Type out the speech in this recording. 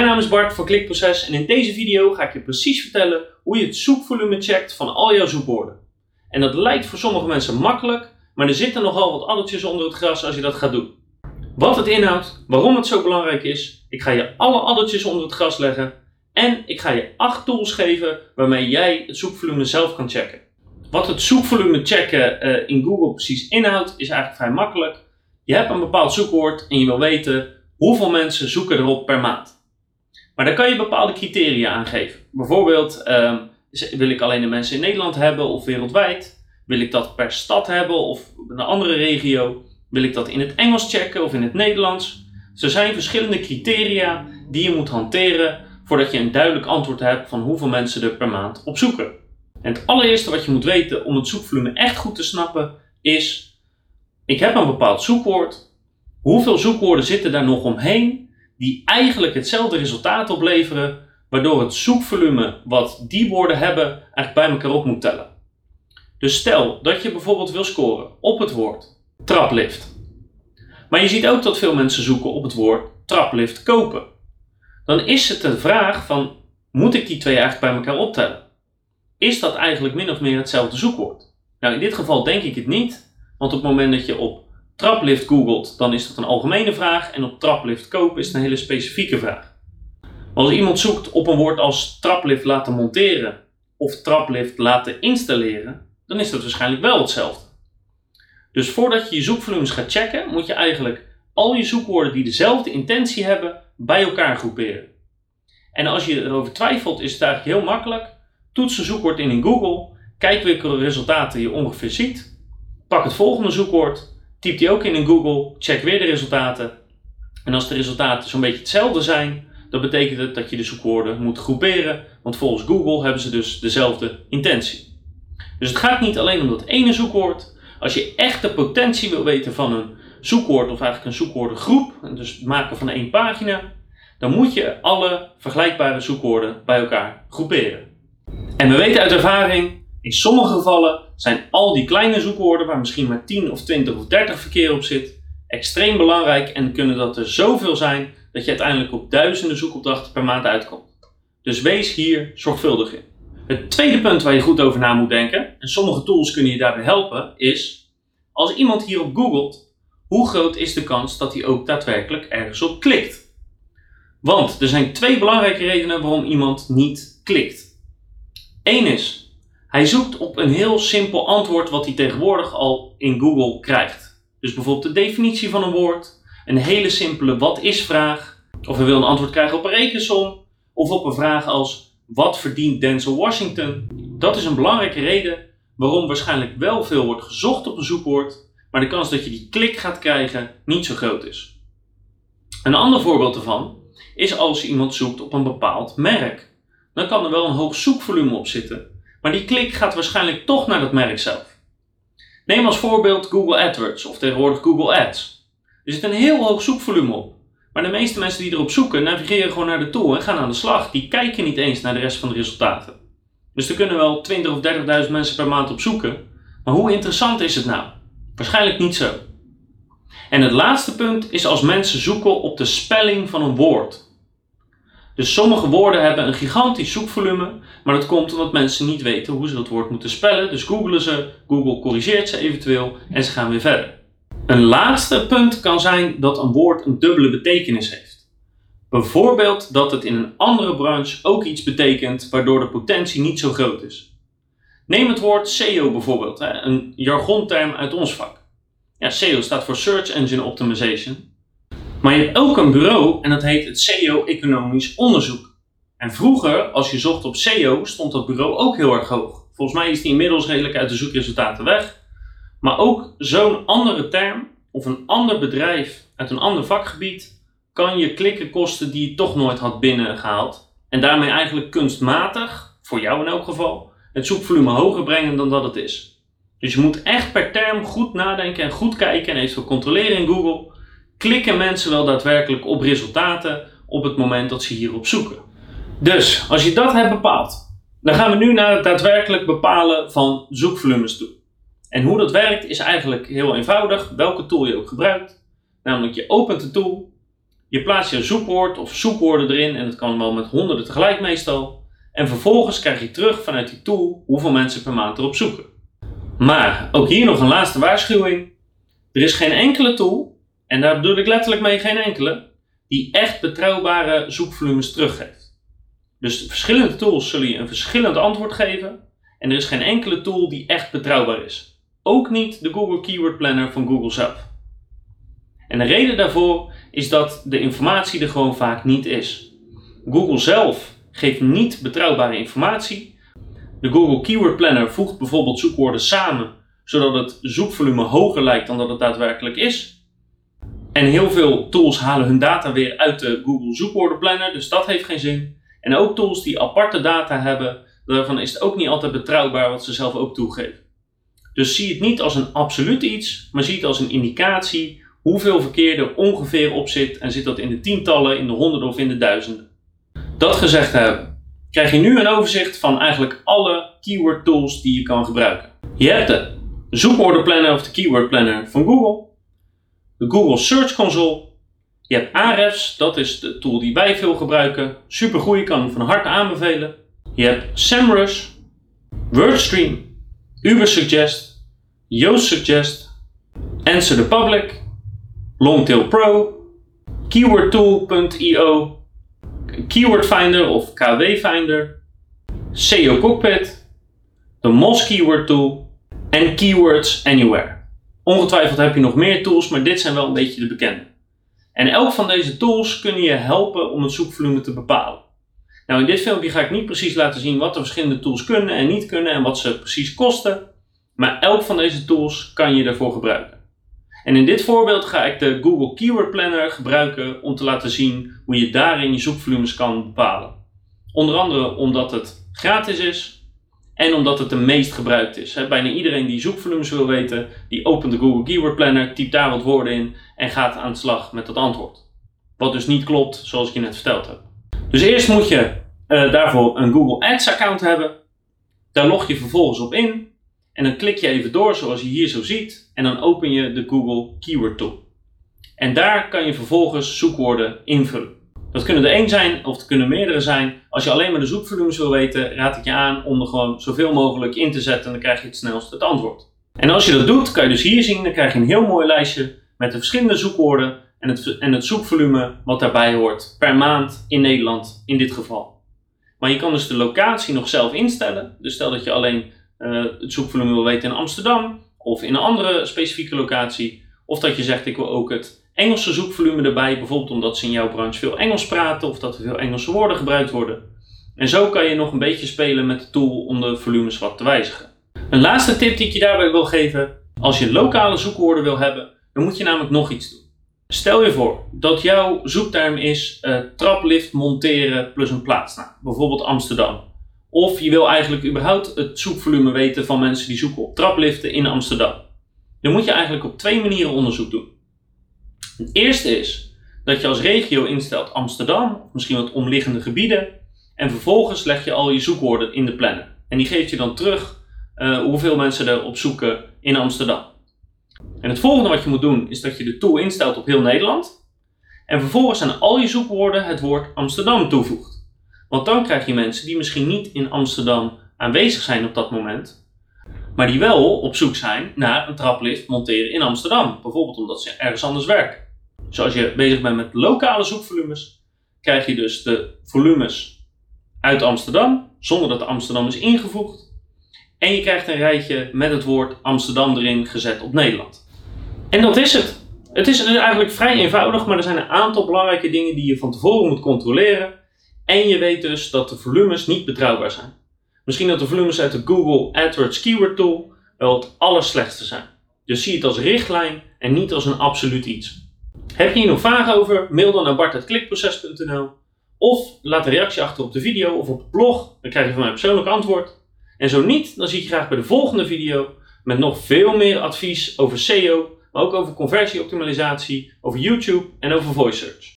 Mijn naam is Bart van Klikproces en in deze video ga ik je precies vertellen hoe je het zoekvolume checkt van al jouw zoekwoorden. En dat lijkt voor sommige mensen makkelijk, maar er zitten nogal wat addertjes onder het gras als je dat gaat doen. Wat het inhoudt, waarom het zo belangrijk is, ik ga je alle addertjes onder het gras leggen en ik ga je 8 tools geven waarmee jij het zoekvolume zelf kan checken. Wat het zoekvolume checken uh, in Google precies inhoudt, is eigenlijk vrij makkelijk. Je hebt een bepaald zoekwoord en je wil weten hoeveel mensen zoeken erop per maand. Maar dan kan je bepaalde criteria aangeven. Bijvoorbeeld, uh, wil ik alleen de mensen in Nederland hebben of wereldwijd? Wil ik dat per stad hebben of een andere regio? Wil ik dat in het Engels checken of in het Nederlands? Er zijn verschillende criteria die je moet hanteren voordat je een duidelijk antwoord hebt van hoeveel mensen er per maand op zoeken. En het allereerste wat je moet weten om het zoekvolume echt goed te snappen is: ik heb een bepaald zoekwoord. Hoeveel zoekwoorden zitten daar nog omheen die eigenlijk hetzelfde resultaat opleveren, waardoor het zoekvolume wat die woorden hebben eigenlijk bij elkaar op moet tellen. Dus stel dat je bijvoorbeeld wil scoren op het woord traplift. Maar je ziet ook dat veel mensen zoeken op het woord traplift kopen. Dan is het de vraag van, moet ik die twee eigenlijk bij elkaar optellen? Is dat eigenlijk min of meer hetzelfde zoekwoord? Nou, in dit geval denk ik het niet, want op het moment dat je op traplift googelt, dan is dat een algemene vraag en op traplift kopen is het een hele specifieke vraag. Als iemand zoekt op een woord als traplift laten monteren of traplift laten installeren, dan is dat waarschijnlijk wel hetzelfde. Dus voordat je je zoekvolumes gaat checken, moet je eigenlijk al je zoekwoorden die dezelfde intentie hebben bij elkaar groeperen. En als je erover twijfelt, is het eigenlijk heel makkelijk. Toets een zoekwoord in in Google, kijk welke resultaten je ongeveer ziet, pak het volgende zoekwoord Typ die ook in in Google, check weer de resultaten. En als de resultaten zo'n beetje hetzelfde zijn, dan betekent het dat je de zoekwoorden moet groeperen, want volgens Google hebben ze dus dezelfde intentie. Dus het gaat niet alleen om dat ene zoekwoord. Als je echt de potentie wil weten van een zoekwoord, of eigenlijk een zoekwoordengroep, dus het maken van één pagina, dan moet je alle vergelijkbare zoekwoorden bij elkaar groeperen. En we weten uit ervaring in sommige gevallen zijn al die kleine zoekwoorden, waar misschien maar 10 of 20 of 30 verkeer op zit, extreem belangrijk en kunnen dat er zoveel zijn dat je uiteindelijk op duizenden zoekopdrachten per maand uitkomt. Dus wees hier zorgvuldig in. Het tweede punt waar je goed over na moet denken, en sommige tools kunnen je daarbij helpen, is als iemand hierop googelt, hoe groot is de kans dat hij ook daadwerkelijk ergens op klikt? Want er zijn twee belangrijke redenen waarom iemand niet klikt. Eén is, hij zoekt op een heel simpel antwoord wat hij tegenwoordig al in Google krijgt. Dus bijvoorbeeld de definitie van een woord, een hele simpele wat is vraag, of hij wil een antwoord krijgen op een rekensom, of op een vraag als wat verdient Denzel Washington. Dat is een belangrijke reden waarom waarschijnlijk wel veel wordt gezocht op een zoekwoord, maar de kans dat je die klik gaat krijgen niet zo groot is. Een ander voorbeeld ervan is als iemand zoekt op een bepaald merk. Dan kan er wel een hoog zoekvolume op zitten, maar die klik gaat waarschijnlijk toch naar dat merk zelf. Neem als voorbeeld Google AdWords of tegenwoordig Google Ads. Er zit een heel hoog zoekvolume op. Maar de meeste mensen die erop zoeken navigeren gewoon naar de tool en gaan aan de slag. Die kijken niet eens naar de rest van de resultaten. Dus er kunnen wel 20 of 30.000 mensen per maand op zoeken. Maar hoe interessant is het nou? Waarschijnlijk niet zo. En het laatste punt is als mensen zoeken op de spelling van een woord. Dus sommige woorden hebben een gigantisch zoekvolume, maar dat komt omdat mensen niet weten hoe ze dat woord moeten spellen. Dus googelen ze, Google corrigeert ze eventueel en ze gaan weer verder. Een laatste punt kan zijn dat een woord een dubbele betekenis heeft. Bijvoorbeeld dat het in een andere branche ook iets betekent waardoor de potentie niet zo groot is. Neem het woord SEO bijvoorbeeld, een jargonterm uit ons vak. Ja, SEO staat voor Search Engine Optimization. Maar je hebt ook een bureau en dat heet het SEO Economisch Onderzoek. En vroeger, als je zocht op SEO, stond dat bureau ook heel erg hoog. Volgens mij is die inmiddels redelijk uit de zoekresultaten weg. Maar ook zo'n andere term of een ander bedrijf uit een ander vakgebied kan je klikken kosten die je toch nooit had binnengehaald. En daarmee eigenlijk kunstmatig, voor jou in elk geval, het zoekvolume hoger brengen dan dat het is. Dus je moet echt per term goed nadenken en goed kijken en even controleren in Google klikken mensen wel daadwerkelijk op resultaten op het moment dat ze hierop zoeken. Dus als je dat hebt bepaald, dan gaan we nu naar het daadwerkelijk bepalen van zoekvolumes toe. En hoe dat werkt is eigenlijk heel eenvoudig, welke tool je ook gebruikt. Namelijk je opent de tool, Je plaatst je zoekwoord of zoekwoorden erin en dat kan wel met honderden tegelijk meestal. En vervolgens krijg je terug vanuit die tool hoeveel mensen per maand erop zoeken. Maar ook hier nog een laatste waarschuwing. Er is geen enkele tool, en daar bedoel ik letterlijk mee geen enkele, die echt betrouwbare zoekvolumes teruggeeft. Dus verschillende tools zullen je een verschillend antwoord geven en er is geen enkele tool die echt betrouwbaar is. Ook niet de Google Keyword Planner van Google zelf. En de reden daarvoor is dat de informatie er gewoon vaak niet is. Google zelf geeft niet betrouwbare informatie. De Google Keyword Planner voegt bijvoorbeeld zoekwoorden samen, zodat het zoekvolume hoger lijkt dan dat het daadwerkelijk is. En heel veel tools halen hun data weer uit de Google Zoekwoordenplanner, dus dat heeft geen zin. En ook tools die aparte data hebben, daarvan is het ook niet altijd betrouwbaar wat ze zelf ook toegeven. Dus zie het niet als een absoluut iets, maar zie het als een indicatie hoeveel verkeer er ongeveer op zit en zit dat in de tientallen, in de honderden of in de duizenden. Dat gezegd hebben, krijg je nu een overzicht van eigenlijk alle keyword tools die je kan gebruiken. Je hebt de zoekwoordenplanner of de keyword planner van Google, de Google Search Console, je hebt Ahrefs, dat is de tool die wij veel gebruiken. Super goed, kan hem van harte aanbevelen. Je hebt SEMrush, WordStream, Ubersuggest, Yoast Suggest, Answer the Public, Longtail Pro, KeywordTool.io, Keyword Finder of KW Finder, SEO Cockpit, de Moz Keyword Tool en Keywords Anywhere. Ongetwijfeld heb je nog meer tools, maar dit zijn wel een beetje de bekende. En elk van deze tools kunnen je helpen om het zoekvolume te bepalen. Nou, in dit filmpje ga ik niet precies laten zien wat de verschillende tools kunnen en niet kunnen en wat ze precies kosten. Maar elk van deze tools kan je daarvoor gebruiken. En in dit voorbeeld ga ik de Google Keyword Planner gebruiken om te laten zien hoe je daarin je zoekvolumes kan bepalen. Onder andere omdat het gratis is en omdat het de meest gebruikt is. Bijna iedereen die zoekvolumes wil weten, die opent de Google Keyword Planner, typt daar wat woorden in en gaat aan de slag met dat antwoord. Wat dus niet klopt, zoals ik je net verteld heb. Dus eerst moet je uh, daarvoor een Google Ads account hebben. Daar log je vervolgens op in. En dan klik je even door zoals je hier zo ziet. En dan open je de Google Keyword Tool. En daar kan je vervolgens zoekwoorden invullen. Dat kunnen er één zijn of het kunnen meerdere zijn. Als je alleen maar de zoekvolumes wil weten, raad ik je aan om er gewoon zoveel mogelijk in te zetten. En dan krijg je het snelst het antwoord. En als je dat doet, kan je dus hier zien, dan krijg je een heel mooi lijstje met de verschillende zoekwoorden en het, en het zoekvolume wat daarbij hoort per maand in Nederland in dit geval. Maar je kan dus de locatie nog zelf instellen. Dus stel dat je alleen uh, het zoekvolume wil weten in Amsterdam of in een andere specifieke locatie. Of dat je zegt ik wil ook het Engelse zoekvolume erbij, bijvoorbeeld omdat ze in jouw branche veel Engels praten of dat er veel Engelse woorden gebruikt worden. En zo kan je nog een beetje spelen met de tool om de volumes wat te wijzigen. Een laatste tip die ik je daarbij wil geven, als je lokale zoekwoorden wil hebben, dan moet je namelijk nog iets doen. Stel je voor dat jouw zoekterm is uh, traplift monteren plus een plaatsnaam, bijvoorbeeld Amsterdam. Of je wil eigenlijk überhaupt het zoekvolume weten van mensen die zoeken op trapliften in Amsterdam. Dan moet je eigenlijk op twee manieren onderzoek doen. Het eerste is dat je als regio instelt Amsterdam, misschien wat omliggende gebieden. En vervolgens leg je al je zoekwoorden in de planner. En die geeft je dan terug uh, hoeveel mensen er op zoeken in Amsterdam. En het volgende wat je moet doen is dat je de tool instelt op heel Nederland. En vervolgens aan al je zoekwoorden het woord Amsterdam toevoegt. Want dan krijg je mensen die misschien niet in Amsterdam aanwezig zijn op dat moment, maar die wel op zoek zijn naar een traplift monteren in Amsterdam. Bijvoorbeeld omdat ze ergens anders werken. Dus als je bezig bent met lokale zoekvolumes, krijg je dus de volumes uit Amsterdam, zonder dat Amsterdam is ingevoegd. En je krijgt een rijtje met het woord Amsterdam erin gezet op Nederland. En dat is het. Het is eigenlijk vrij eenvoudig, maar er zijn een aantal belangrijke dingen die je van tevoren moet controleren. En je weet dus dat de volumes niet betrouwbaar zijn. Misschien dat de volumes uit de Google AdWords Keyword Tool wel het allerslechtste zijn. Dus zie het als richtlijn en niet als een absoluut iets. Heb je hier nog vragen over? Mail dan naar bart.klikproces.nl of laat een reactie achter op de video of op het blog. Dan krijg je van mij persoonlijk antwoord. En zo niet, dan zie ik je graag bij de volgende video met nog veel meer advies over SEO, maar ook over conversieoptimalisatie, over YouTube en over voice search.